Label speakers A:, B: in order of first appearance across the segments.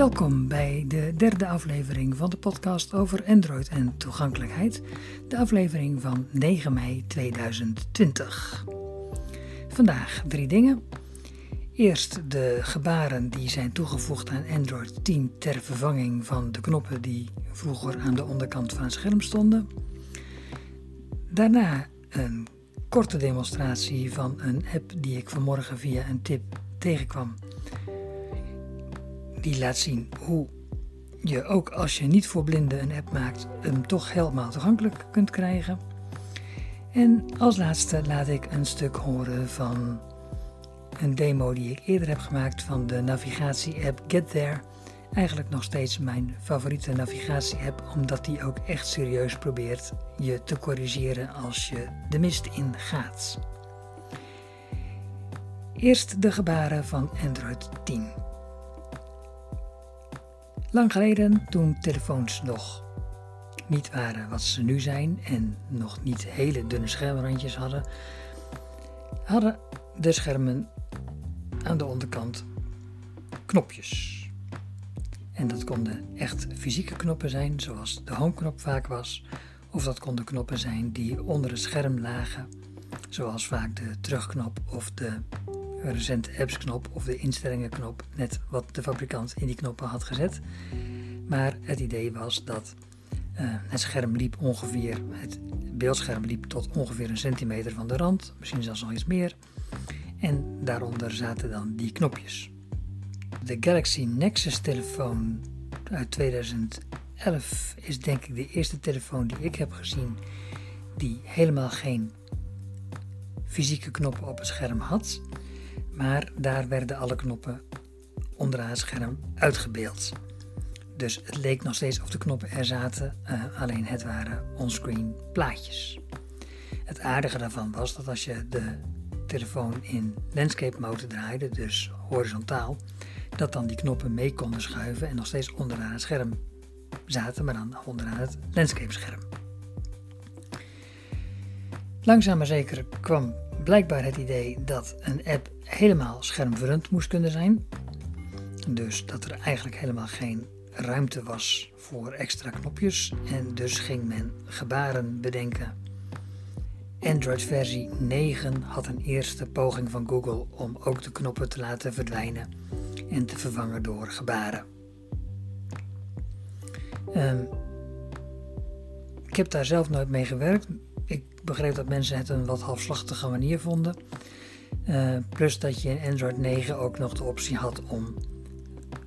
A: Welkom bij de derde aflevering van de podcast over Android en toegankelijkheid, de aflevering van 9 mei 2020. Vandaag drie dingen. Eerst de gebaren die zijn toegevoegd aan Android 10 ter vervanging van de knoppen die vroeger aan de onderkant van het scherm stonden. Daarna een korte demonstratie van een app die ik vanmorgen via een tip tegenkwam die laat zien hoe je ook als je niet voor blinden een app maakt, hem toch helemaal toegankelijk kunt krijgen. En als laatste laat ik een stuk horen van een demo die ik eerder heb gemaakt van de navigatie-app Get There. Eigenlijk nog steeds mijn favoriete navigatie-app, omdat die ook echt serieus probeert je te corrigeren als je de mist in gaat. Eerst de gebaren van Android 10. Lang geleden, toen telefoons nog niet waren wat ze nu zijn en nog niet hele dunne schermrandjes hadden, hadden de schermen aan de onderkant knopjes. En dat konden echt fysieke knoppen zijn, zoals de homeknop vaak was, of dat konden knoppen zijn die onder het scherm lagen, zoals vaak de terugknop of de recente appsknop of de instellingenknop, net wat de fabrikant in die knoppen had gezet. Maar het idee was dat uh, het scherm liep ongeveer, het beeldscherm liep tot ongeveer een centimeter van de rand, misschien zelfs nog iets meer. En daaronder zaten dan die knopjes. De Galaxy Nexus telefoon uit 2011 is denk ik de eerste telefoon die ik heb gezien die helemaal geen fysieke knoppen op het scherm had maar daar werden alle knoppen onderaan het scherm uitgebeeld. Dus het leek nog steeds of de knoppen er zaten, uh, alleen het waren onscreen plaatjes. Het aardige daarvan was dat als je de telefoon in landscape mode draaide, dus horizontaal, dat dan die knoppen mee konden schuiven en nog steeds onderaan het scherm zaten, maar dan onderaan het landscape scherm. Langzaam maar zeker kwam blijkbaar het idee dat een app helemaal schermvullend moest kunnen zijn. Dus dat er eigenlijk helemaal geen ruimte was voor extra knopjes. En dus ging men gebaren bedenken. Android versie 9 had een eerste poging van Google om ook de knoppen te laten verdwijnen en te vervangen door gebaren. Um, ik heb daar zelf nooit mee gewerkt. Ik begreep dat mensen het een wat halfslachtige manier vonden. Uh, plus dat je in Android 9 ook nog de optie had om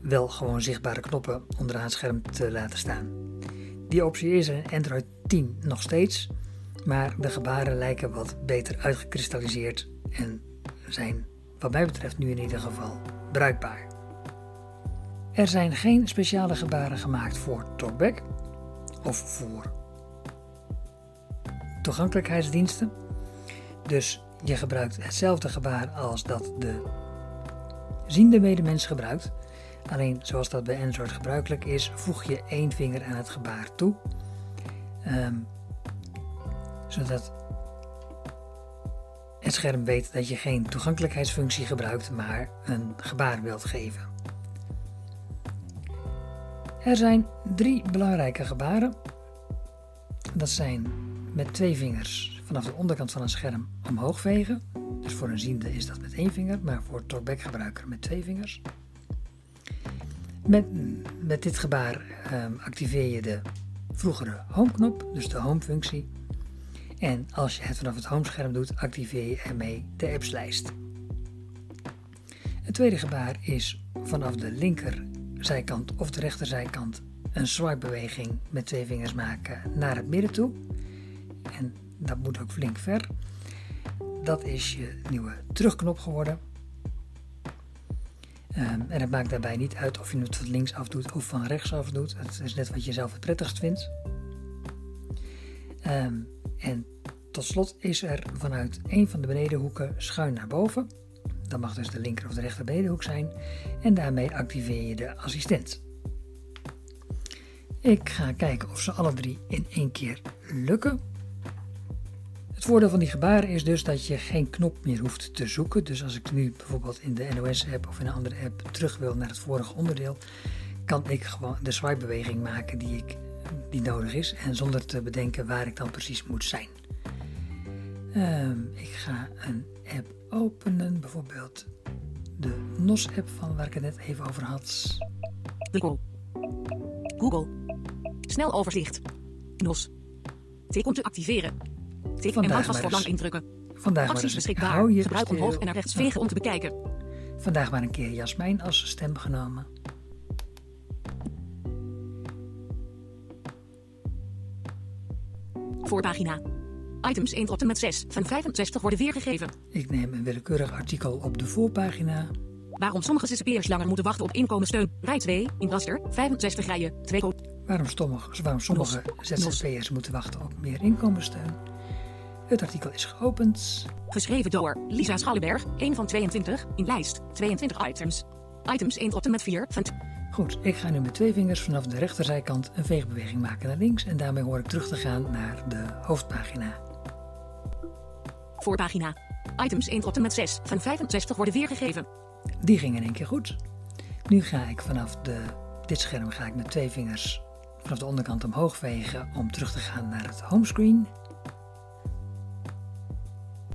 A: wel gewoon zichtbare knoppen onderaan het scherm te laten staan. Die optie is er in Android 10 nog steeds, maar de gebaren lijken wat beter uitgekristalliseerd en zijn wat mij betreft nu in ieder geval bruikbaar. Er zijn geen speciale gebaren gemaakt voor TalkBack of voor toegankelijkheidsdiensten. Dus je gebruikt hetzelfde gebaar als dat de ziende medemens gebruikt. Alleen zoals dat bij Android gebruikelijk is, voeg je één vinger aan het gebaar toe. Um, zodat het scherm weet dat je geen toegankelijkheidsfunctie gebruikt, maar een gebaar wilt geven. Er zijn drie belangrijke gebaren. Dat zijn met twee vingers vanaf de onderkant van een scherm omhoog vegen. Dus voor een ziende is dat met één vinger, maar voor talkback gebruiker met twee vingers. Met, met dit gebaar um, activeer je de vroegere home-knop, dus de home-functie. En als je het vanaf het homescherm doet, activeer je ermee de appslijst. Het tweede gebaar is vanaf de linkerzijkant of de rechterzijkant een swipe-beweging met twee vingers maken naar het midden toe. En dat moet ook flink ver. Dat is je nieuwe terugknop geworden. Um, en het maakt daarbij niet uit of je het van links af doet of van rechts af doet. Het is net wat je zelf het prettigst vindt. Um, en tot slot is er vanuit een van de benedenhoeken schuin naar boven. Dat mag dus de linker of de rechter benedenhoek zijn. En daarmee activeer je de assistent. Ik ga kijken of ze alle drie in één keer lukken. Het voordeel van die gebaren is dus dat je geen knop meer hoeft te zoeken. Dus als ik nu bijvoorbeeld in de NOS-app of in een andere app terug wil naar het vorige onderdeel, kan ik gewoon de swipebeweging maken die, ik, die nodig is. En zonder te bedenken waar ik dan precies moet zijn. Ehm, ik ga een app openen, bijvoorbeeld de NOS-app van waar ik het net even over had.
B: Google. Google. Snel overzicht. NOS. Tik om te activeren. Tik en
A: maar
B: voor lang indrukken.
A: Vandaag
B: Acties beschikbaar.
A: hou je
B: Gebruik omhoog en naar rechts vegen om te bekijken.
A: Vandaag maar een keer Jasmijn als stem genomen.
B: Voorpagina. Items 1 tot en met 6 van 65 worden weergegeven.
A: Ik neem een willekeurig artikel op de voorpagina.
B: Waarom sommige zzp'ers langer moeten wachten op inkomenssteun. Rij 2, in raster, 65 rijen, 2 code.
A: Waarom sommige, waarom sommige ZZP'ers moeten wachten op meer inkomenssteun. Het artikel is geopend.
B: Geschreven door Lisa Schallenberg, 1 van 22, in lijst, 22 items. Items 1 tot en met 4 van...
A: Goed, ik ga nu met twee vingers vanaf de rechterzijkant een veegbeweging maken naar links. En daarmee hoor ik terug te gaan naar de hoofdpagina.
B: Voorpagina. Items 1 tot en met 6 van 65 worden weergegeven.
A: Die ging in één keer goed. Nu ga ik vanaf de, dit scherm ga ik met twee vingers vanaf de onderkant omhoog vegen om terug te gaan naar het homescreen.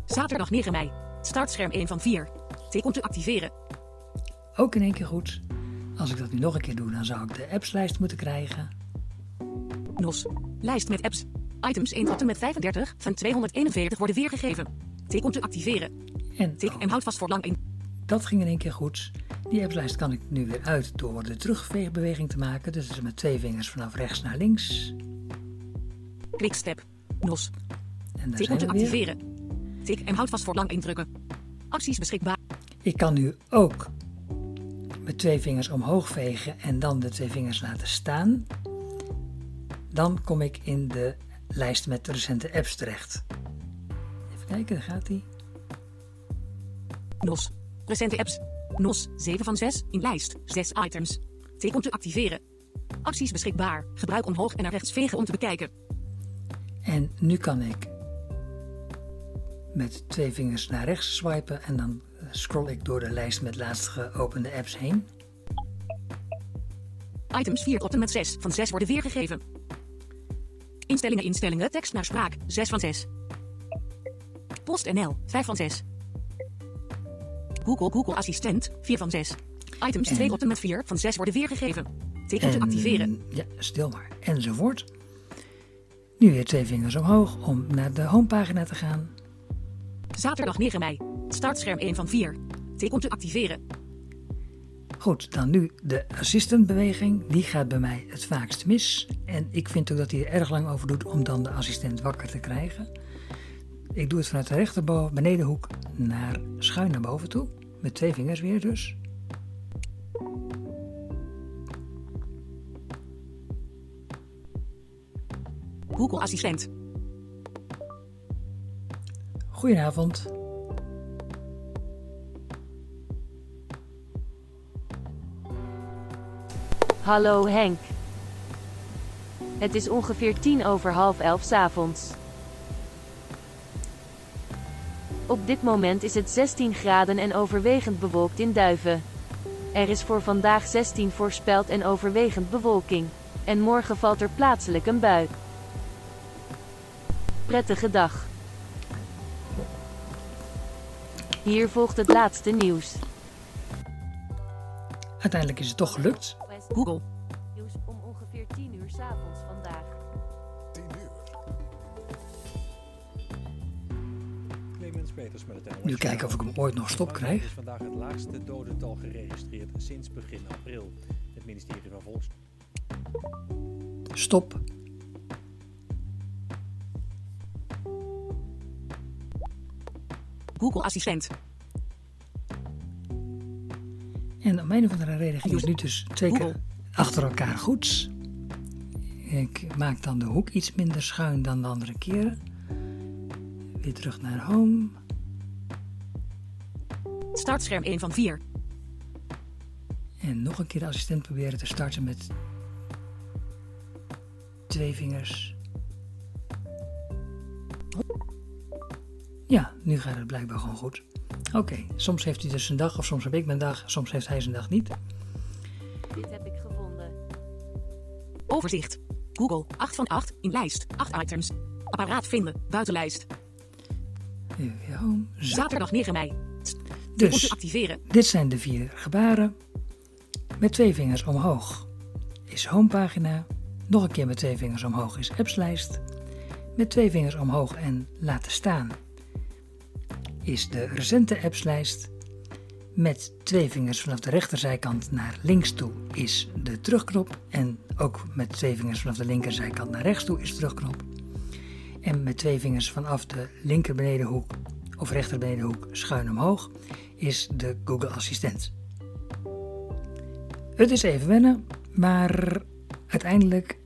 B: Zaterdag 9 mei. Startscherm 1 van 4. Tik om te activeren.
A: Ook in één keer goed. Als ik dat nu nog een keer doe, dan zou ik de appslijst moeten krijgen.
B: NOS. Lijst met apps. Items 1 tot en met 35 van 241 worden weergegeven. Tik om te activeren.
A: En
B: Tik
A: oh,
B: en houd vast voor lang in.
A: dat ging in één keer goed. Die appslijst kan ik nu weer uit door de terugveegbeweging te maken. Dus met twee vingers vanaf rechts naar links.
B: Quickstep. NOS.
A: En daar
B: Tik om te
A: weer.
B: Tik en houd vast voor lang indrukken. Acties beschikbaar.
A: Ik kan nu ook met twee vingers omhoog vegen en dan de twee vingers laten staan. Dan kom ik in de lijst met de recente apps terecht. Even kijken, daar gaat hij.
B: NOS. Recente apps. NOS. 7 van 6. In lijst. 6 items. Tik om te activeren. Acties beschikbaar. Gebruik omhoog en naar rechts vegen om te bekijken.
A: En nu kan ik met twee vingers naar rechts swipen en dan eh, scroll ik door de lijst met laatst geopende apps heen.
B: Items 4 tot en met 6 van 6 worden weergegeven. Instellingen, instellingen, tekst naar spraak, 6 van 6. PostNL, 5 van 6. Google, Google Assistent, 4 van 6. Items
A: En-
B: 2 tot en met 4 van 6 worden weergegeven. Om te activeren.
A: Ja, stil maar. Enzovoort. Nu weer twee vingers omhoog om naar de homepagina te gaan.
B: Zaterdag 9 mei. Startscherm 1 van 4. Tik om te activeren.
A: Goed, dan nu de assistantbeweging. Die gaat bij mij het vaakst mis. En ik vind ook dat hij er erg lang over doet om dan de assistent wakker te krijgen. Ik doe het vanuit de rechterboven benedenhoek naar schuin naar boven toe. Met twee vingers weer dus.
B: Google Assistent.
A: Goedenavond.
C: Hallo Henk. Het is ongeveer tien over half elf 's avonds. Op dit moment is het 16 graden en overwegend bewolkt in Duiven. Er is voor vandaag 16 voorspeld en overwegend bewolking. En morgen valt er plaatselijk een bui. Prettige dag. Hier volgt het laatste nieuws.
A: Uiteindelijk is het toch gelukt.
B: Google.
C: Nieuws om ongeveer 10 uur 's avonds vandaag.
D: Clemens Peters met het.
A: Nu kijken of ik hem ooit nog stop krijg.
D: is vandaag het laagste dodental geregistreerd sinds begin april. Het ministerie van Volks...
A: Stop.
B: Google Assistent.
A: En om een of andere reden ging het nu dus twee keer achter elkaar goed. Ik maak dan de hoek iets minder schuin dan de andere keren. Weer terug naar home.
B: Startscherm 1 van 4.
A: En nog een keer de assistent proberen te starten met twee vingers. Ja, nu gaat het blijkbaar gewoon goed. Oké, soms heeft hij dus een dag of soms heb ik mijn dag, soms heeft hij zijn dag niet.
C: Dit heb ik gevonden.
B: Overzicht. Google. 8 van 8. In lijst. 8 items. Apparaat vinden. Buitenlijst. Zaterdag 9 mei.
A: Dus
B: activeren.
A: dit zijn de vier gebaren. Met twee vingers omhoog is homepagina. Nog een keer met twee vingers omhoog is appslijst. Met twee vingers omhoog en laten staan is de recente appslijst. Met twee vingers vanaf de rechterzijkant naar links toe is de terugknop. En ook met twee vingers vanaf de linkerzijkant naar rechts toe is de terugknop. En met twee vingers vanaf de linker benedenhoek of rechter benedenhoek schuin omhoog is de Google Assistent. Het is even wennen, maar uiteindelijk,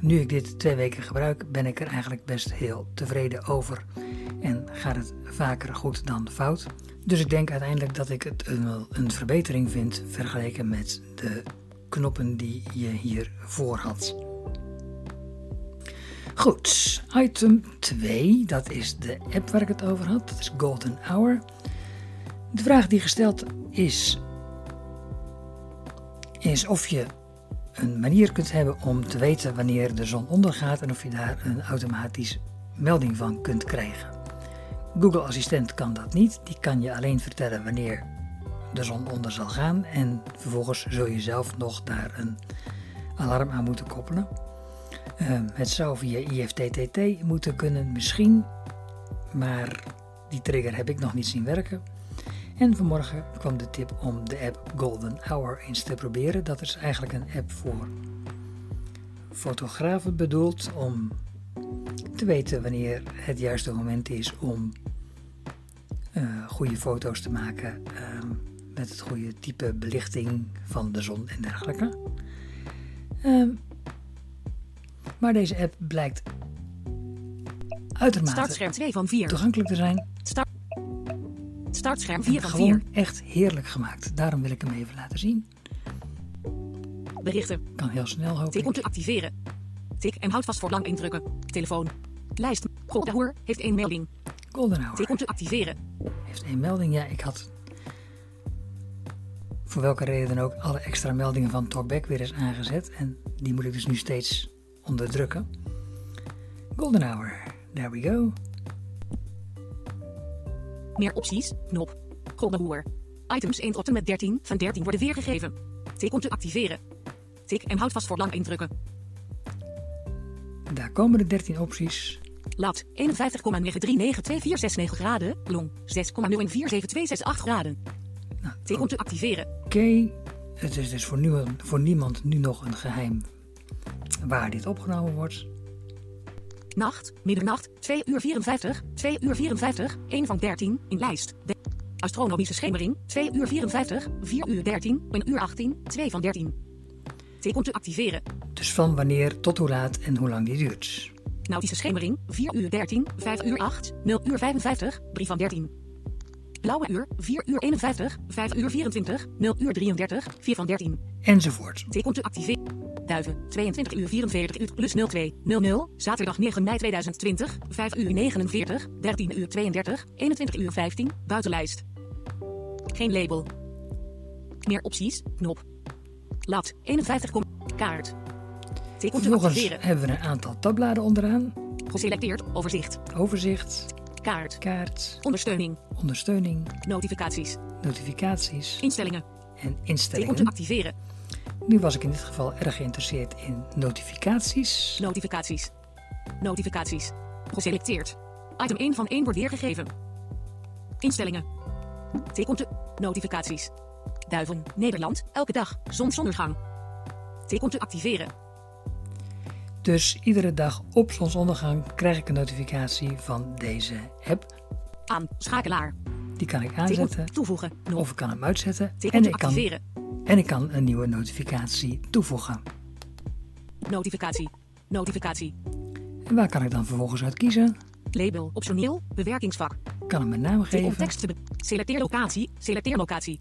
A: nu ik dit twee weken gebruik, ben ik er eigenlijk best heel tevreden over. En gaat het vaker goed dan fout. Dus ik denk uiteindelijk dat ik het een, een verbetering vind vergeleken met de knoppen die je hiervoor had. Goed, item 2, dat is de app waar ik het over had, dat is Golden Hour. De vraag die gesteld is, is of je een manier kunt hebben om te weten wanneer de zon ondergaat en of je daar een automatisch melding van kunt krijgen. Google Assistent kan dat niet, die kan je alleen vertellen wanneer de zon onder zal gaan en vervolgens zul je zelf nog daar een alarm aan moeten koppelen. Ehm, het zou via IFTTT moeten kunnen, misschien, maar die trigger heb ik nog niet zien werken. En vanmorgen kwam de tip om de app Golden Hour eens te proberen. Dat is eigenlijk een app voor fotografen bedoeld om te weten wanneer het juiste moment is om eh, goede foto's te maken ehm, met het goede type belichting van de zon en dergelijke. Ehm, maar deze app blijkt uitermate
B: Startscherm 2 van 4.
A: toegankelijk te zijn.
B: Start. Startscherm 4 van 4.
A: Gewoon echt heerlijk gemaakt. Daarom wil ik hem even laten zien.
B: Berichten.
A: Kan heel snel hoop
B: Tik om te activeren. Tik en houd vast voor lang indrukken. Telefoon. Lijst. Goldhoer heeft één melding.
A: Golden Hour
B: Tik om te activeren.
A: heeft één melding. Ja, ik had voor welke reden dan ook alle extra meldingen van Talkback weer eens aangezet. En die moet ik dus nu steeds onderdrukken. Golden Hour. There we go.
B: Meer opties. Knop. Goldhoer. Items 1 tot en met 13 van 13 worden weergegeven. Tik om te activeren. Tik en houd vast voor lang indrukken.
A: Daar komen de 13 opties.
B: Lat 51,93924669 graden. Long 6,01472268 graden.
A: Nou,
B: Tik om te activeren.
A: Oké. Het is dus voor, nu, voor niemand nu nog een geheim waar dit opgenomen wordt.
B: Nacht, middernacht, 2 uur 54, 2 uur 54, 1 van 13, in lijst. De astronomische schemering, 2 uur 54, 4 uur 13, 1 uur 18, 2 van 13. Tik om te activeren.
A: Dus van wanneer tot hoe laat en hoe lang die duurt.
B: Nautische schemering, 4 uur 13, 5 uur 8, 0 uur 55, 3 van 13. Blauwe uur, 4 uur 51, 5 uur 24, 0 uur 33, 4 van 13.
A: Enzovoort.
B: Tik om te activeren. Duiven, 22 uur 44 uur plus 02, 00, zaterdag 9 mei 2020, 5 uur 49, 13 uur 32, 21 uur 15, buitenlijst. Geen label. Meer opties, knop. Lat, 51, kom- kaart.
A: Vervolgens
B: activeren.
A: hebben we een aantal tabbladen onderaan.
B: Geselecteerd, overzicht,
A: Overzicht,
B: kaart,
A: kaart,
B: ondersteuning,
A: ondersteuning,
B: notificaties,
A: notificaties
B: instellingen.
A: en
B: Tik om te
A: instellingen.
B: activeren.
A: Nu was ik in dit geval erg geïnteresseerd in notificaties.
B: Notificaties. Notificaties. Geselecteerd. Item 1 van 1 wordt weergegeven. Instellingen. Tik om te... Notificaties. Duiven. Nederland. Elke dag. Zonsondergang. Tik om te activeren.
A: Dus iedere dag op zonsondergang krijg ik een notificatie van deze app.
B: Aan. Schakelaar.
A: Die kan ik aanzetten
B: toevoegen.
A: Of ik kan hem uitzetten. En ik kan, en ik kan een nieuwe notificatie toevoegen.
B: Notificatie. Notificatie.
A: En waar kan ik dan vervolgens uit kiezen?
B: Label. Optioneel. Bewerkingsvak.
A: Kan hem een naam geven.
B: tekst Selecteer locatie. Selecteer locatie.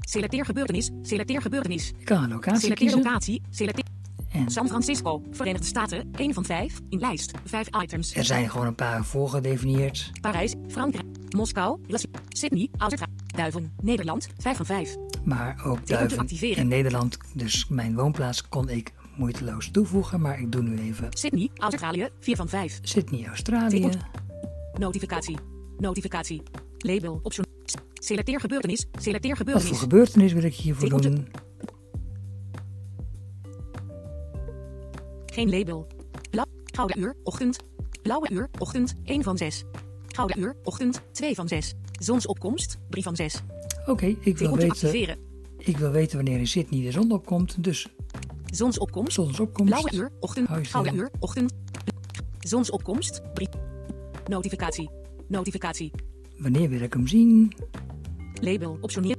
B: Selecteer gebeurtenis. Selecteer gebeurtenis.
A: Ik kan een locatie
B: Selecteer
A: kiezen.
B: locatie. Selecteer...
A: En
B: San Francisco, Verenigde Staten, 1 van 5, in lijst, 5 items.
A: er zijn gewoon een paar voorgedefinieerd.
B: Parijs, Frankrijk, Moskou, Sydney, Australië, Duiven, Nederland, 5 van 5.
A: Maar ook Duiven in Nederland, dus mijn woonplaats, kon ik moeiteloos toevoegen, maar ik doe nu even
B: Sydney, Australië, 4 van 5.
A: Sydney, Australië.
B: Notificatie. Notificatie. Label. Option. Selecteer gebeurtenis. Selecteer
A: Wat voor
B: gebeurtenis.
A: gebeurtenis wil ik hiervoor doen?
B: Geen label. Blauw. Gouden uur. Ochtend. Blauwe uur. Ochtend. 1 van 6. Gouden uur. Ochtend. 2 van 6. Zonsopkomst. 3 van 6.
A: Oké, ik wil weten,
B: activeren.
A: ik wil weten wanneer in Sydney de zon opkomt. Dus
B: Zonsopkomst.
A: zonsopkomst.
B: Blauwe uur. Ochtend. Gouden uur. Ochtend. Zonsopkomst. 3. Notificatie. Notificatie.
A: Wanneer wil ik hem zien?
B: Label. Optioneer.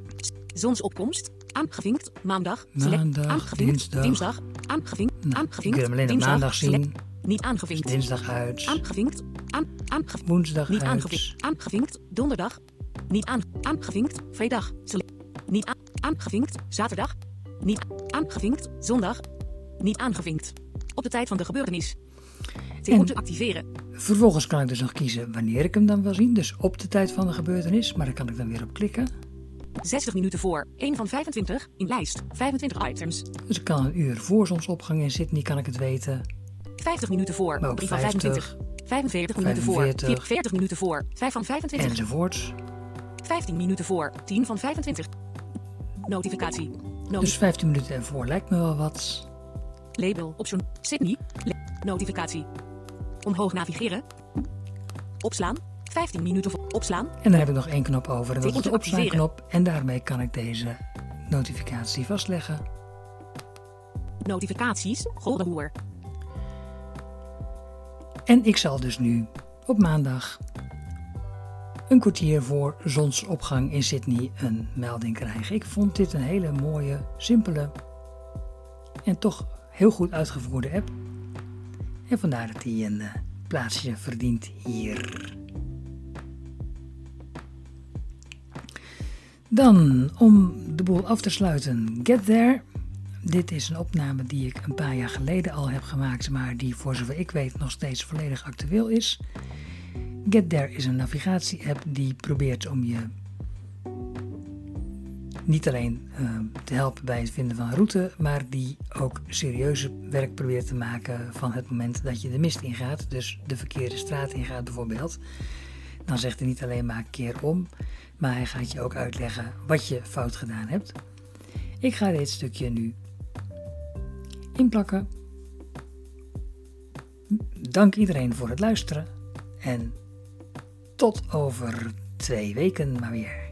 B: Zonsopkomst. Aangevinkt. Maandag. Select. Aangevinkt.
A: dinsdag.
B: Aangevinkt.
A: Nou,
B: aangevinkt.
A: ik alleen
B: dinsdag.
A: maandag zien.
B: Niet aangevinkt.
A: Dinsdag uit.
B: Aangevinkt. Aan, aange,
A: Woensdag
B: niet aangevinkt. Aangevinkt. Donderdag. Niet aan, aangevinkt. Vrijdag. Select. Niet aan, aangevinkt. Zaterdag. Niet aangevinkt. Zondag. Niet aangevinkt. Op de tijd van de gebeurtenis. Te activeren.
A: Vervolgens kan ik dus nog kiezen wanneer ik hem dan wil zien. Dus op de tijd van de gebeurtenis. Maar daar kan ik dan weer op klikken.
B: 60 minuten voor. 1 van 25. In lijst. 25 items.
A: Dus ik kan een uur voor zonsopgang in Sydney kan ik het weten.
B: 50 minuten voor.
A: Maar ook
B: 3 van
A: 50,
B: 25. 45 minuten voor.
A: 45.
B: 40 minuten voor. 5 van 25.
A: enzovoorts.
B: 15 minuten voor. 10 van 25. Notificatie. Noti-
A: Dus 15 minuten ervoor lijkt me wel wat.
B: Label. Option. Sydney. Notificatie. Omhoog navigeren. Opslaan. 15 minuten. Opslaan.
A: En dan heb ik nog één knop over en dat is de opslaanknop. En daarmee kan ik deze notificatie vastleggen.
B: Notificaties. Golden Hoer.
A: En ik zal dus nu op maandag een kwartier voor zonsopgang in Sydney een melding krijgen. Ik vond dit een hele mooie, simpele en toch heel goed uitgevoerde app. En vandaar dat hij een eh, plaatsje verdient hier. Dan, om de boel af te sluiten, Get There. Dit is een opname die ik een paar jaar geleden al heb gemaakt, maar die voor zover ik weet nog steeds volledig actueel is. Get There is een navigatie-app die probeert om je niet alleen eh, te helpen bij het vinden van een route, maar die ook serieuze werk probeert te maken van het moment dat je de mist ingaat, dus de verkeerde straat ingaat bijvoorbeeld. Dan zegt hij niet alleen maar keer om, maar hij gaat je ook uitleggen wat je fout gedaan hebt. Ik ga dit stukje nu inplakken. Dank iedereen voor het luisteren en tot over twee weken maar weer.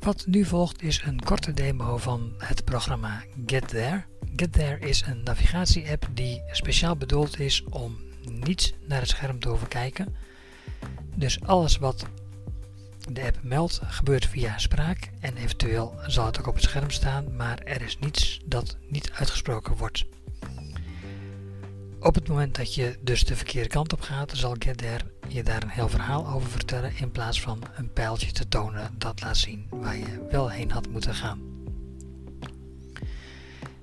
A: Wat nu volgt is een korte demo van het programma Get There. Get There is een navigatie-app die speciaal bedoeld is om niets naar het scherm te hoeven kijken. Dus alles wat de app meldt gebeurt via spraak en eventueel zal het ook op het scherm staan, maar er is niets dat niet uitgesproken wordt. Op het moment dat je dus de verkeerde kant op gaat, zal GetThere je daar een heel verhaal over vertellen in plaats van een pijltje te tonen dat laat zien waar je wel heen had moeten gaan.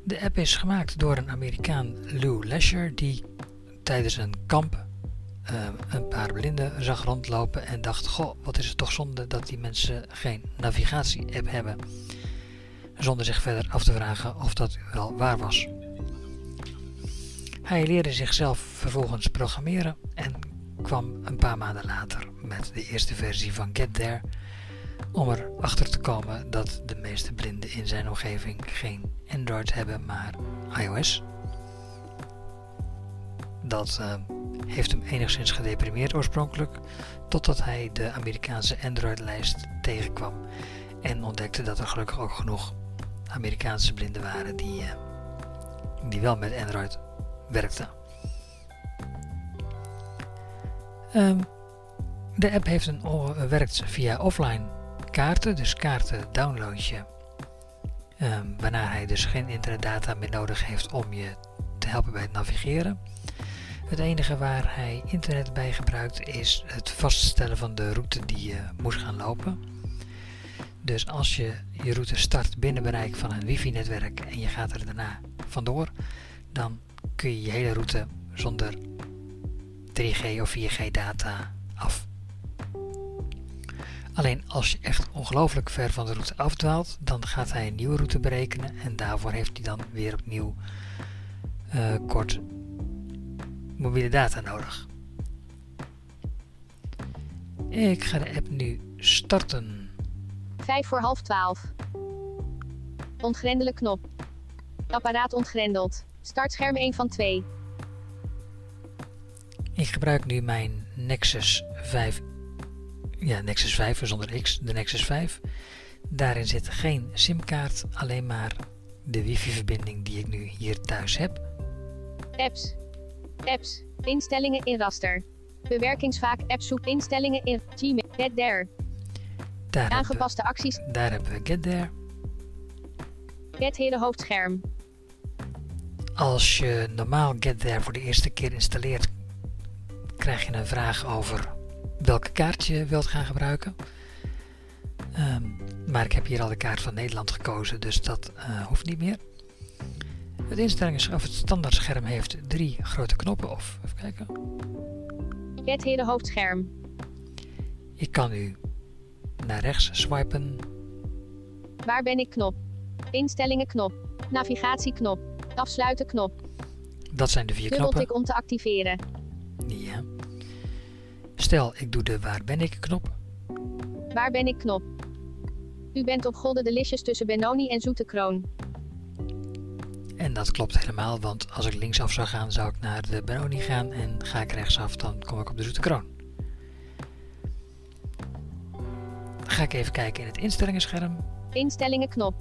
A: De app is gemaakt door een Amerikaan Lou Lesher die tijdens een kamp eh, een paar blinden zag rondlopen en dacht: Goh, wat is het toch zonde dat die mensen geen navigatie-app hebben. Zonder zich verder af te vragen of dat wel waar was. Hij leerde zichzelf vervolgens programmeren en kwam een paar maanden later met de eerste versie van Get There om erachter te komen dat de meeste blinden in zijn omgeving geen Android hebben, maar iOS. Dat eh, heeft hem enigszins gedeprimeerd oorspronkelijk, totdat hij de Amerikaanse Android-lijst tegenkwam en ontdekte dat er gelukkig ook genoeg Amerikaanse blinden waren die, eh, die wel met Android werkten. Ehm, de app heeft een, werkt via offline kaarten, dus kaarten download je. ehm, waarna hij dus geen internetdata meer nodig heeft om je te helpen bij het navigeren. Het enige waar hij internet bij gebruikt is het vaststellen van de route die je moest gaan lopen. Dus als je je route start binnen bereik van een wifi-netwerk en je gaat er daarna vandoor, dan kun je je hele route zonder 3G of 4G data af. Alleen als je echt ongelooflijk ver van de route afdwaalt, dan gaat hij een nieuwe route berekenen en daarvoor heeft hij dan weer opnieuw uh, kort mobiele data nodig. Ik ga de app nu starten.
E: 5 voor half 12. Ontgrendelen knop. Apparaat ontgrendeld. Startscherm 1 van 2.
A: Ik gebruik nu mijn Nexus 5. Ja, Nexus 5 zonder X, de Nexus 5. Daarin zit geen simkaart, alleen maar de wifi-verbinding die ik nu hier thuis heb.
E: Apps. Apps. Instellingen in raster. Bewerkingsvaak appzoek instellingen in Gmail. Get there.
A: Daar
E: Aangepaste acties.
A: Daar hebben we Get There.
E: Get hele hoofdscherm.
A: Als je normaal Get There voor de eerste keer installeert, krijg je een vraag over welke kaart je wilt gaan gebruiken. Um, maar ik heb hier al de kaart van Nederland gekozen, dus dat uh, hoeft niet meer. Het instellingen of het standaard scherm heeft drie grote knoppen. Of even kijken.
E: Het hele hoofdscherm.
A: Ik kan nu naar rechts swipen.
E: Waar ben ik knop? Instellingen knop. Navigatie knop. Afsluiten knop.
A: Dat zijn de vier
E: knoppen.
A: knoppen.
E: om te activeren.
A: Ja. Stel, ik doe de waar ben ik knop.
E: Waar ben ik knop? U bent op Golden Delicious tussen Benoni en Zoete Kroon.
A: Dat klopt helemaal, want als ik linksaf zou gaan, zou ik naar de Benoni gaan. En ga ik rechtsaf, dan kom ik op de Zoete Kroon. Ga ik even kijken in het instellingenscherm.
E: Instellingen knop.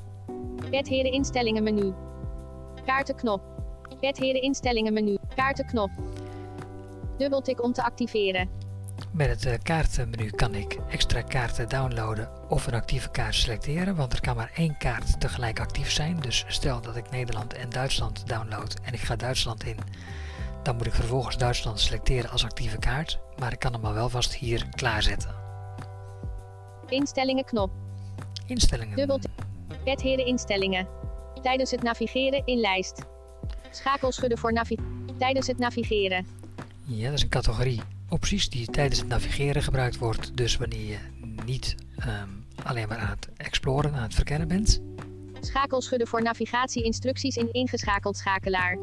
E: Wetheren instellingen menu. Kaartenknop. Wetheren instellingen menu. Kaartenknop. Dubbeltik om te activeren.
A: Met het uh, kaartenmenu kan ik extra kaarten downloaden of een actieve kaart selecteren, want er kan maar één kaart tegelijk actief zijn. Dus stel dat ik Nederland en Duitsland download en ik ga Duitsland in, dan moet ik vervolgens Duitsland selecteren als actieve kaart, maar ik kan hem al wel vast hier klaarzetten.
E: Instellingen knop.
A: Instellingen.
E: Dubbeltik. Wetheren instellingen. Tijdens het navigeren in lijst. Schakel schudden voor navigeren. Tijdens het navigeren.
A: Ja, dat is een categorie opties die tijdens het navigeren gebruikt wordt. Dus wanneer je niet um, alleen maar aan het exploren, aan het verkennen bent.
E: Schakel schudden voor navigatie-instructies in ingeschakeld schakelaar.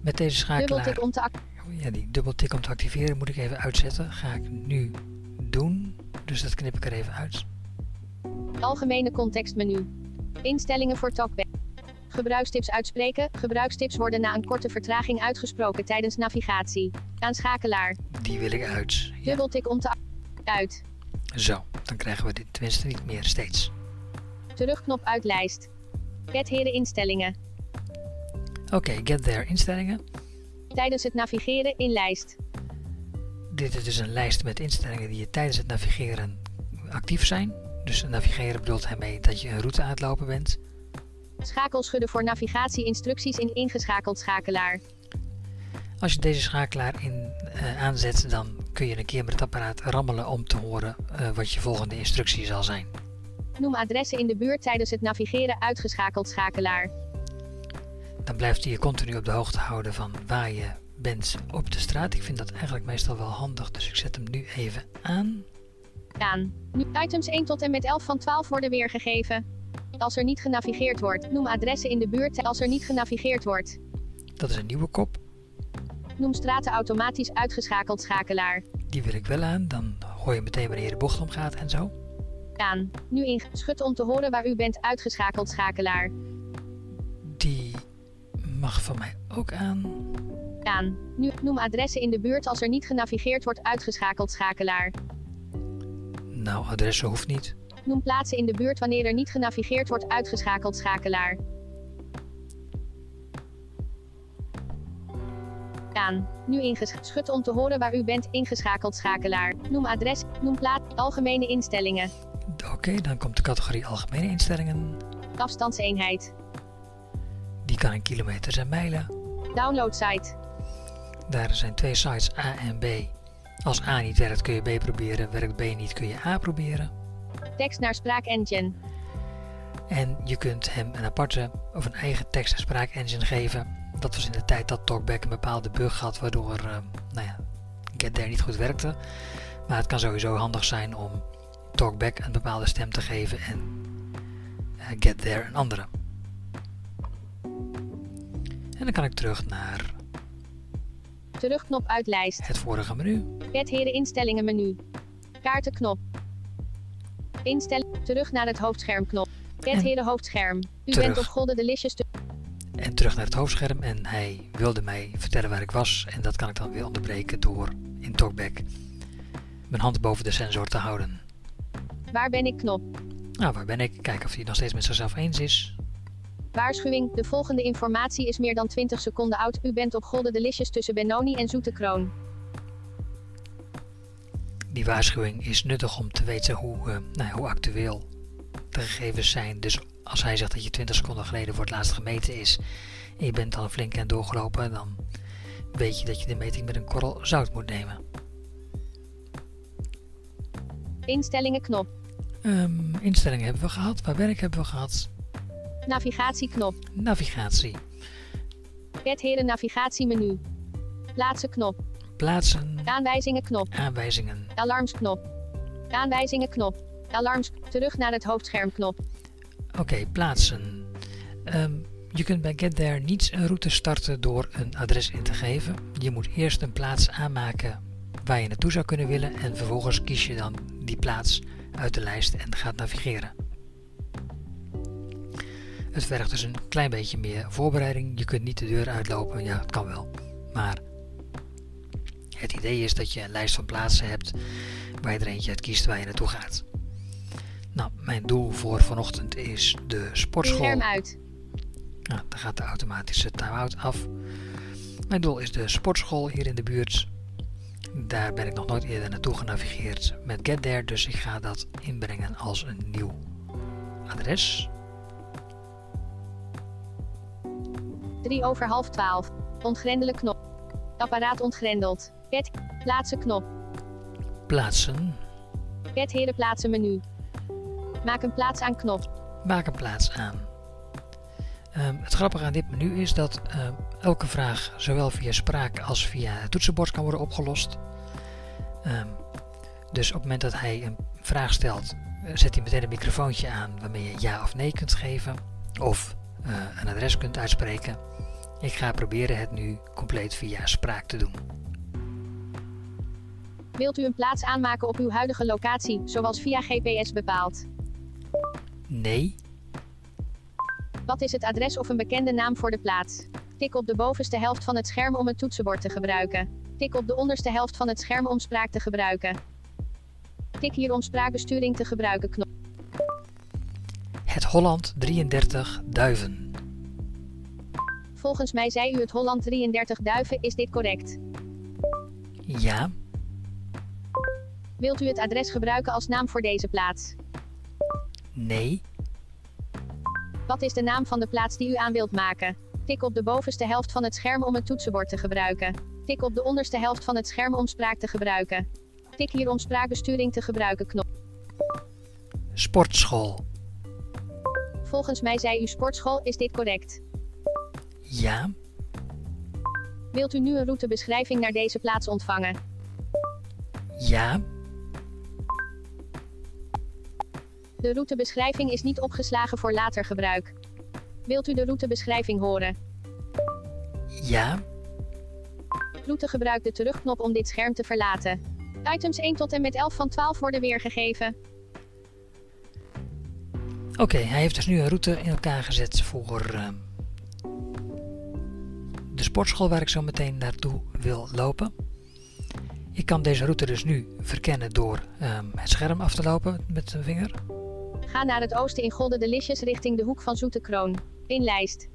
A: Met deze schakelaar.
E: Dubbeltik om te
A: ja, die dubbeltik om te activeren moet ik even uitzetten. Ga ik nu doen. Dus dat knip ik er even uit.
E: Algemene contextmenu. Instellingen voor talkback. Gebruikstips uitspreken. Gebruikstips worden na een korte vertraging uitgesproken tijdens navigatie. Aan schakelaar.
A: Die wil ik uit. Ja.
E: Dubbeltik om te uit.
A: Zo, dan krijgen we dit tenminste niet meer steeds.
E: Terugknop uit lijst. Get heren instellingen.
A: Oké, okay, get there instellingen.
E: Tijdens het navigeren in lijst.
A: Dit is dus een lijst met instellingen die je tijdens het navigeren actief zijn. Dus navigeren bedoelt ermee dat je een route aan het lopen bent.
E: Schakel schudden voor navigatie-instructies in ingeschakeld schakelaar.
A: Als je deze schakelaar in, uh, aanzet, dan kun je een keer met het apparaat rammelen om te horen uh, wat je volgende instructie zal zijn.
E: Noem adressen in de buurt tijdens het navigeren uitgeschakeld schakelaar.
A: Dan blijft hij je continu op de hoogte houden van waar je bent op de straat. Ik vind dat eigenlijk meestal wel handig, dus ik zet hem nu even aan.
E: Aan. Nu items 1 tot en met 11 van 12 worden weergegeven. Als er niet genavigeerd wordt, noem adressen in de buurt als er niet genavigeerd wordt.
A: Dat is een nieuwe kop.
E: Noem straten automatisch uitgeschakeld schakelaar.
A: Die wil ik wel aan, dan hoor je meteen wanneer de bocht omgaat en zo.
E: Aan. Nu in schut om te horen waar u bent uitgeschakeld schakelaar.
A: Die mag van mij ook aan.
E: Aan. Nu noem adressen in de buurt als er niet genavigeerd wordt uitgeschakeld schakelaar.
A: Nou, adressen hoeft niet.
E: Noem plaatsen in de buurt wanneer er niet genavigeerd wordt uitgeschakeld schakelaar. Aan. Nu ingeschud om te horen waar u bent ingeschakeld schakelaar. Noem adres, noem plaats, algemene instellingen.
A: Oké, okay, dan komt de categorie algemene instellingen.
E: Afstandseenheid.
A: Die kan in kilometers en mijlen.
E: Download site.
A: Daar zijn twee sites A en B. Als A niet werkt kun je B proberen, werkt B niet kun je A proberen.
E: Tekst naar spraakengine.
A: En je kunt hem een aparte of een eigen tekst- en spraakengine geven. Dat was in de tijd dat Talkback een bepaalde bug had waardoor uh, nou ja, Get There niet goed werkte. Maar het kan sowieso handig zijn om Talkback een bepaalde stem te geven en eh, Get There een andere. En dan kan ik terug naar
E: Terugknop uit lijst.
A: het vorige menu.
E: Het heren instellingen menu. Kaartenknop. Instel. Terug naar het hoofdschermknop. Heren hoofdscherm. U
A: terug.
E: bent op golden de listjes te...
A: En terug naar het hoofdscherm en hij wilde mij vertellen waar ik was. En dat kan ik dan weer onderbreken door in Talkback mijn hand boven de sensor te houden.
E: Waar ben ik knop.
A: Nou, waar ben ik? Kijken of hij nog steeds met zichzelf eens is.
E: Waarschuwing. De volgende informatie is meer dan 20 seconden oud. U bent op golden de listjes tussen Benoni en Zoete Kroon.
A: Die waarschuwing is nuttig om te weten hoe, eh, nou, hoe actueel de gegevens zijn. Dus als hij zegt dat je 20 seconden geleden voor het laatst gemeten is en je bent dan flink aan doorgelopen, dan weet je dat je de meting met een korrel zout moet nemen.
E: Instellingen knop.
A: Ehm, instellingen hebben we gehad, waar werk hebben we gehad,
E: Navigatieknop.
A: navigatie,
E: Het heren navigatiemenu. Plaatsen knop.
A: Plaatsen,
E: Aanwijzingen knop.
A: aanwijzingen,
E: Alarmsknop. Aanwijzingen knop. Alarms. Terug naar het hoofdschermknop.
A: Oké, plaatsen. Ehm, je kunt bij Get There niet een route starten door een adres in te geven. Je moet eerst een plaats aanmaken waar je naartoe zou kunnen willen en vervolgens kies je dan die plaats uit de lijst en gaat navigeren. Het vergt dus een klein beetje meer voorbereiding. Je kunt niet de deur uitlopen, ja, het kan wel. Maar het idee is dat je een lijst van plaatsen hebt waar je er eentje uit kiest waar je naartoe gaat. Nou, mijn doel voor vanochtend is de sportschool.
E: Scherm uit.
A: Nou, dan gaat de automatische time-out af. Mijn doel is de sportschool hier in de buurt. Daar ben ik nog nooit eerder naartoe genavigeerd met Get There, dus ik ga dat inbrengen als een nieuw adres.
E: 3 over half 12. Ontgrendelen knop. Apparaat ontgrendeld. Het plaatsen knop.
A: Plaatsen.
E: Het heren plaatsen menu. Maak een plaats aan knop.
A: Maak een plaats aan. Ehm, het grappige aan dit menu is dat ehm, elke vraag zowel via spraak als via het toetsenbord kan worden opgelost. Ehm, dus op het moment dat hij een vraag stelt, eh, zet hij meteen een microfoontje aan waarmee je ja of nee kunt geven. Of eh, een adres kunt uitspreken. Ik ga proberen het nu compleet via spraak te doen.
E: Wilt u een plaats aanmaken op uw huidige locatie, zoals via GPS bepaald?
A: Nee,
E: Wat is het adres of een bekende naam voor de plaats? Tik op de bovenste helft van het scherm om het toetsenbord te gebruiken. Tik op de onderste helft van het scherm om spraak te gebruiken. Tik hier om spraakbesturing te gebruiken knop.
A: het Holland 33 Duiven.
E: Volgens mij zei u het Holland 33 Duiven, is dit correct?
A: Ja,
E: Wilt u het adres gebruiken als naam voor deze plaats?
A: nee,
E: Wat is de naam van de plaats die u aan wilt maken? Tik op de bovenste helft van het scherm om het toetsenbord te gebruiken. Tik op de onderste helft van het scherm om spraak te gebruiken. Tik hier om spraakbesturing te gebruiken knop.
A: sportschool.
E: Volgens mij zei u sportschool, is dit correct?
A: Ja,
E: Wilt u nu een routebeschrijving naar deze plaats ontvangen?
A: ja,
E: De routebeschrijving is niet opgeslagen voor later gebruik. Wilt u de routebeschrijving horen?
A: ja,
E: Route gebruik de terugknop om dit scherm te verlaten. Items 1 tot en met 11 van 12 worden weergegeven.
A: Oké, hij heeft dus nu een route in elkaar gezet voor ehm, de sportschool waar ik zo meteen naartoe wil lopen. Ik kan deze route dus nu verkennen door ehm, het scherm af te lopen met de vinger.
E: Ga naar het oosten in Golden de Lisjes richting de hoek van Zoete Kroon. In lijst.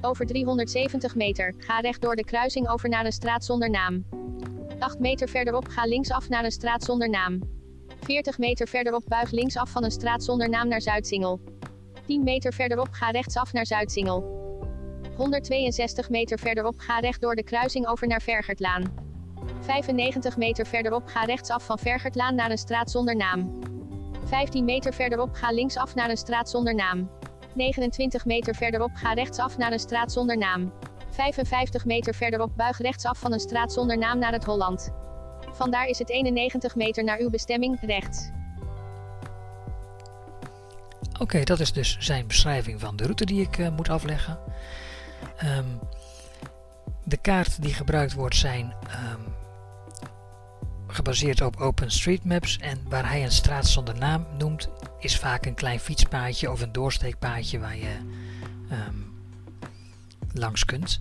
E: Over 370 meter. Ga recht door de kruising over naar een straat zonder naam. 8 meter verderop ga linksaf naar een straat zonder naam. 40 meter verderop buig linksaf van een straat zonder naam naar Zuidsingel. 10 meter verderop ga rechtsaf naar Zuidsingel. 162 meter verderop ga recht door de kruising over naar Vergertlaan. 95 meter verderop ga rechtsaf van Vergertlaan naar een straat zonder naam. 15 meter verderop ga linksaf naar een straat zonder naam. 29 meter verderop ga rechtsaf naar een straat zonder naam. 55 meter verderop buig rechtsaf van een straat zonder naam naar het Holland. Vandaar is het 91 meter naar uw bestemming, rechts.
A: Oké, dat is dus zijn beschrijving van de route die ik uh, moet afleggen. Um, de kaart die gebruikt wordt zijn um, gebaseerd op OpenStreetMaps en waar hij een straat zonder naam noemt, is vaak een klein fietspaadje of een doorsteekpaadje waar je um, langs kunt.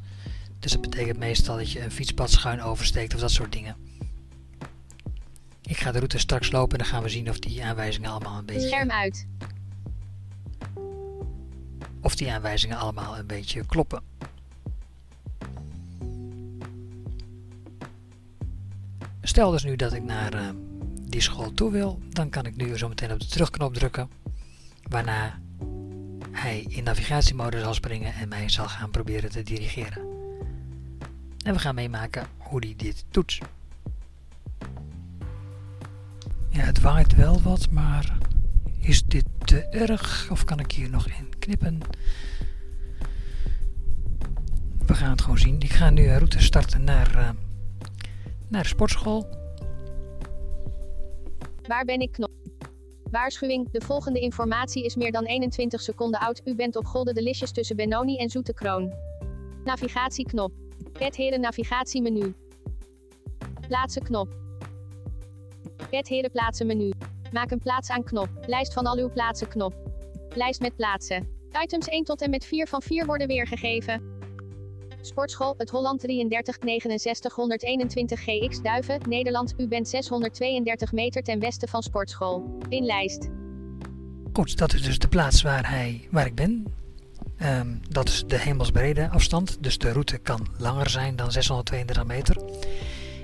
A: Dus dat betekent meestal dat je een fietspad schuin oversteekt of dat soort dingen. Ik ga de route straks lopen en dan gaan we zien of die aanwijzingen allemaal een beetje...
E: Scherm uit.
A: Of die aanwijzingen allemaal een beetje kloppen. Stel dus nu dat ik naar uh, die school toe wil, dan kan ik nu zo meteen op de terugknop drukken. Waarna hij in navigatiemodus zal springen en mij zal gaan proberen te dirigeren. En we gaan meemaken hoe hij dit doet. Ja, het waait wel wat, maar is dit te erg? Of kan ik hier nog in knippen? We gaan het gewoon zien. Ik ga nu een route starten naar, uh, naar sportschool.
E: Waar ben ik knop? Waarschuwing, de volgende informatie is meer dan 21 seconden oud. U bent op Golden Delicious tussen Benoni en Zoete Kroon. Navigatieknop. Het heren navigatiemenu. Plaatsen knop. Het heren plaatsen menu. Maak een plaats aan knop. Lijst van al uw plaatsen knop. Lijst met plaatsen. Items 1 tot en met 4 van 4 worden weergegeven. Sportschool, het Holland 33 69 121 GX Duiven, Nederland. U bent 632 meter ten westen van Sportschool. In lijst.
A: Goed, dat is dus de plaats waar, hij, waar ik ben. Um, dat is de hemelsbrede afstand, dus de route kan langer zijn dan 632 meter.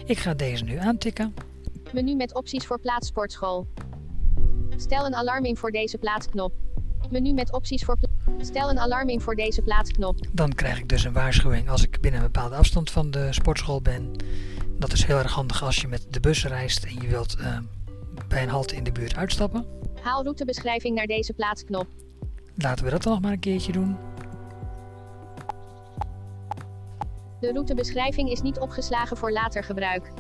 A: Ik ga deze nu aantikken.
E: Menu met opties voor plaats sportschool. Stel een alarm in voor deze plaatsknop. Menu met opties voor Stel een alarm in voor deze plaatsknop.
A: Dan krijg ik dus een waarschuwing als ik binnen een bepaalde afstand van de sportschool ben. Dat is heel erg handig als je met de bus reist en je wilt uh, bij een halte in de buurt uitstappen.
E: Haal routebeschrijving naar deze plaatsknop.
A: Laten we dat dan nog maar een keertje doen.
E: De routebeschrijving is niet opgeslagen voor later gebruik.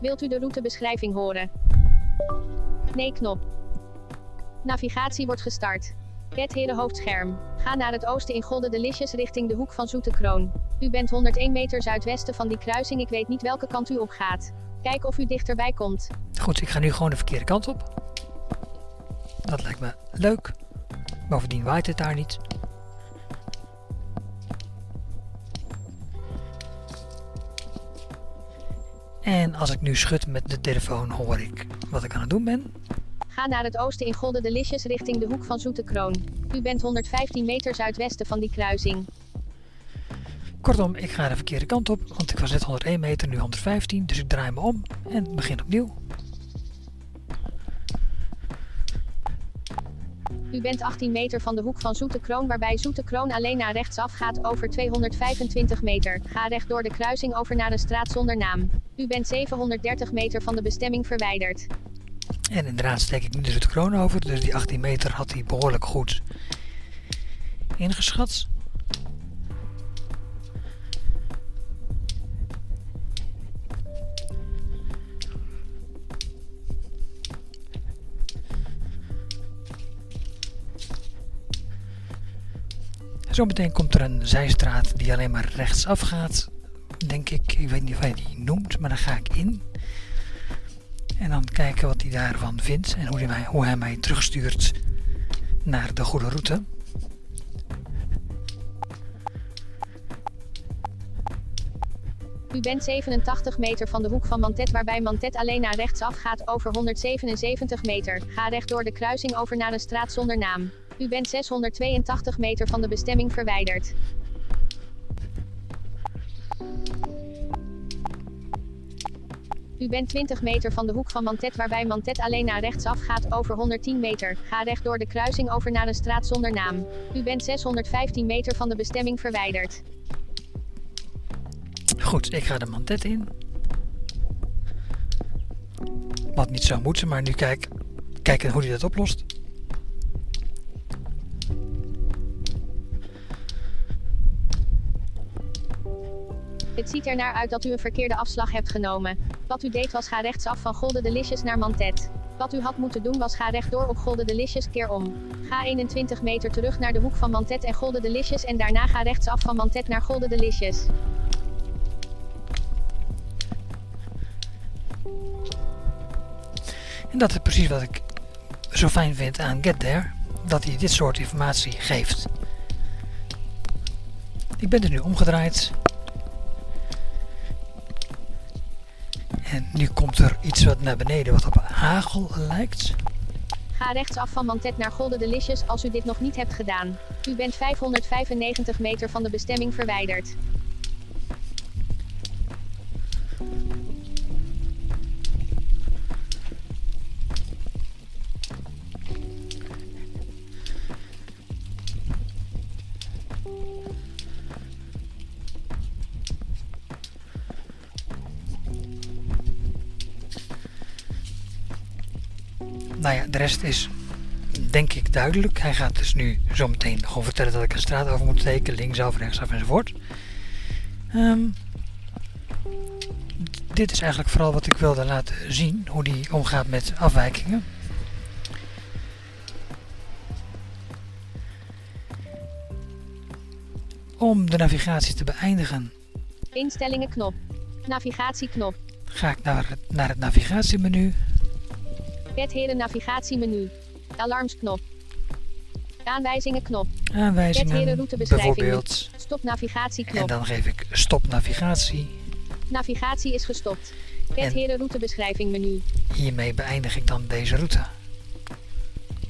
E: Wilt u de routebeschrijving horen? Nee knop. Navigatie wordt gestart. Het Heren hoofdscherm. Ga naar het oosten in Golden Delicious richting de hoek van Zoete Kroon. U bent 101 meter zuidwesten van die kruising. Ik weet niet welke kant u op gaat. Kijk of u dichterbij komt.
A: Goed, ik ga nu gewoon de verkeerde kant op. Dat lijkt me leuk. Bovendien waait het daar niet. En als ik nu schud met de telefoon hoor ik wat ik aan het doen ben.
E: Ga naar het oosten in Golden Delicious richting de hoek van Zoete Kroon. U bent 115 meter zuidwesten van die kruising.
A: Kortom, ik ga de verkeerde kant op, want ik was net 101 meter, nu 115, dus ik draai me om en begin opnieuw.
E: U bent 18 meter van de hoek van Zoete Kroon, waarbij Zoete Kroon alleen naar rechtsaf gaat over 225 meter. Ga recht door de kruising over naar een straat zonder naam. U bent 730 meter van de bestemming verwijderd.
A: En inderdaad steek ik nu dus het kroon over, dus die 18 meter had hij behoorlijk goed ingeschat. Zometeen komt er een zijstraat die alleen maar rechtsaf gaat. Denk ik, ik weet niet of hij die noemt, maar daar ga ik in. En dan kijken wat hij daarvan vindt en hoe hij mij, hoe hij mij terugstuurt naar de goede route.
E: U bent 87 meter van de hoek van Mantet waarbij Mantet alleen naar rechtsaf gaat over 177 meter. Ga recht door de kruising over naar een straat zonder naam. U bent 682 meter van de bestemming verwijderd. U bent 20 meter van de hoek van Mantet waarbij Mantet alleen naar rechtsaf gaat over 110 meter. Ga recht door de kruising over naar een straat zonder naam. U bent 615 meter van de bestemming verwijderd.
A: Goed, ik ga de Mantet in. Wat niet zou moeten, maar nu kijk, kijken hoe hij dat oplost.
E: Het ziet er naar uit dat u een verkeerde afslag hebt genomen. Wat u deed was ga rechtsaf van Golden Delicious naar Mantet. Wat u had moeten doen was ga rechtdoor op Golden Delicious keer om. Ga 21 meter terug naar de hoek van Mantet en Golden Delicious en daarna ga rechtsaf van Mantet naar Golden Delicious.
A: En dat is precies wat ik zo fijn vind aan Get There. Dat hij dit soort informatie geeft. Ik ben er nu omgedraaid. En nu komt er iets wat naar beneden wat op hagel lijkt.
E: Ga rechtsaf van Mantet naar Golden Delicious als u dit nog niet hebt gedaan. U bent 595 meter van de bestemming verwijderd.
A: De rest is denk ik duidelijk. Hij gaat dus nu zometeen gewoon vertellen dat ik een straat over moet steken. Linksaf, rechtsaf enzovoort. Ehm, dit is eigenlijk vooral wat ik wilde laten zien. Hoe die omgaat met afwijkingen. Om de navigatie te beëindigen
E: Instellingen knop. Navigatieknop.
A: ga ik naar het, naar het navigatiemenu.
E: Wetheren navigatiemenu. Alarmsknop. Aanwijzingen knop.
A: Aanwijzingen
E: routebeschrijving.
A: bijvoorbeeld.
E: Stop
A: En
E: navigatieknop.
A: dan geef ik stop navigatie.
E: Navigatie is gestopt. Wetheren routebeschrijving menu.
A: Hiermee beëindig ik dan deze route.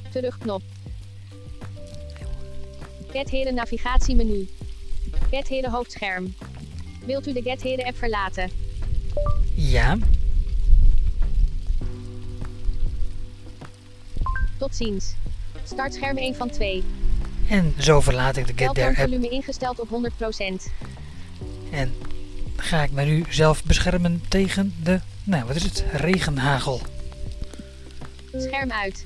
E: Terugknop. Getheren navigatiemenu. Getheren hoofdscherm. Wilt u de Getheren app verlaten?
A: Ja,
E: Tot ziens. Startscherm 1 van 2.
A: en zo verlaat ik de Get There app
E: Beltoonvolume ingesteld op 100%.
A: en ga ik me nu zelf beschermen tegen de, nou wat is het, regenhagel.
E: Scherm uit.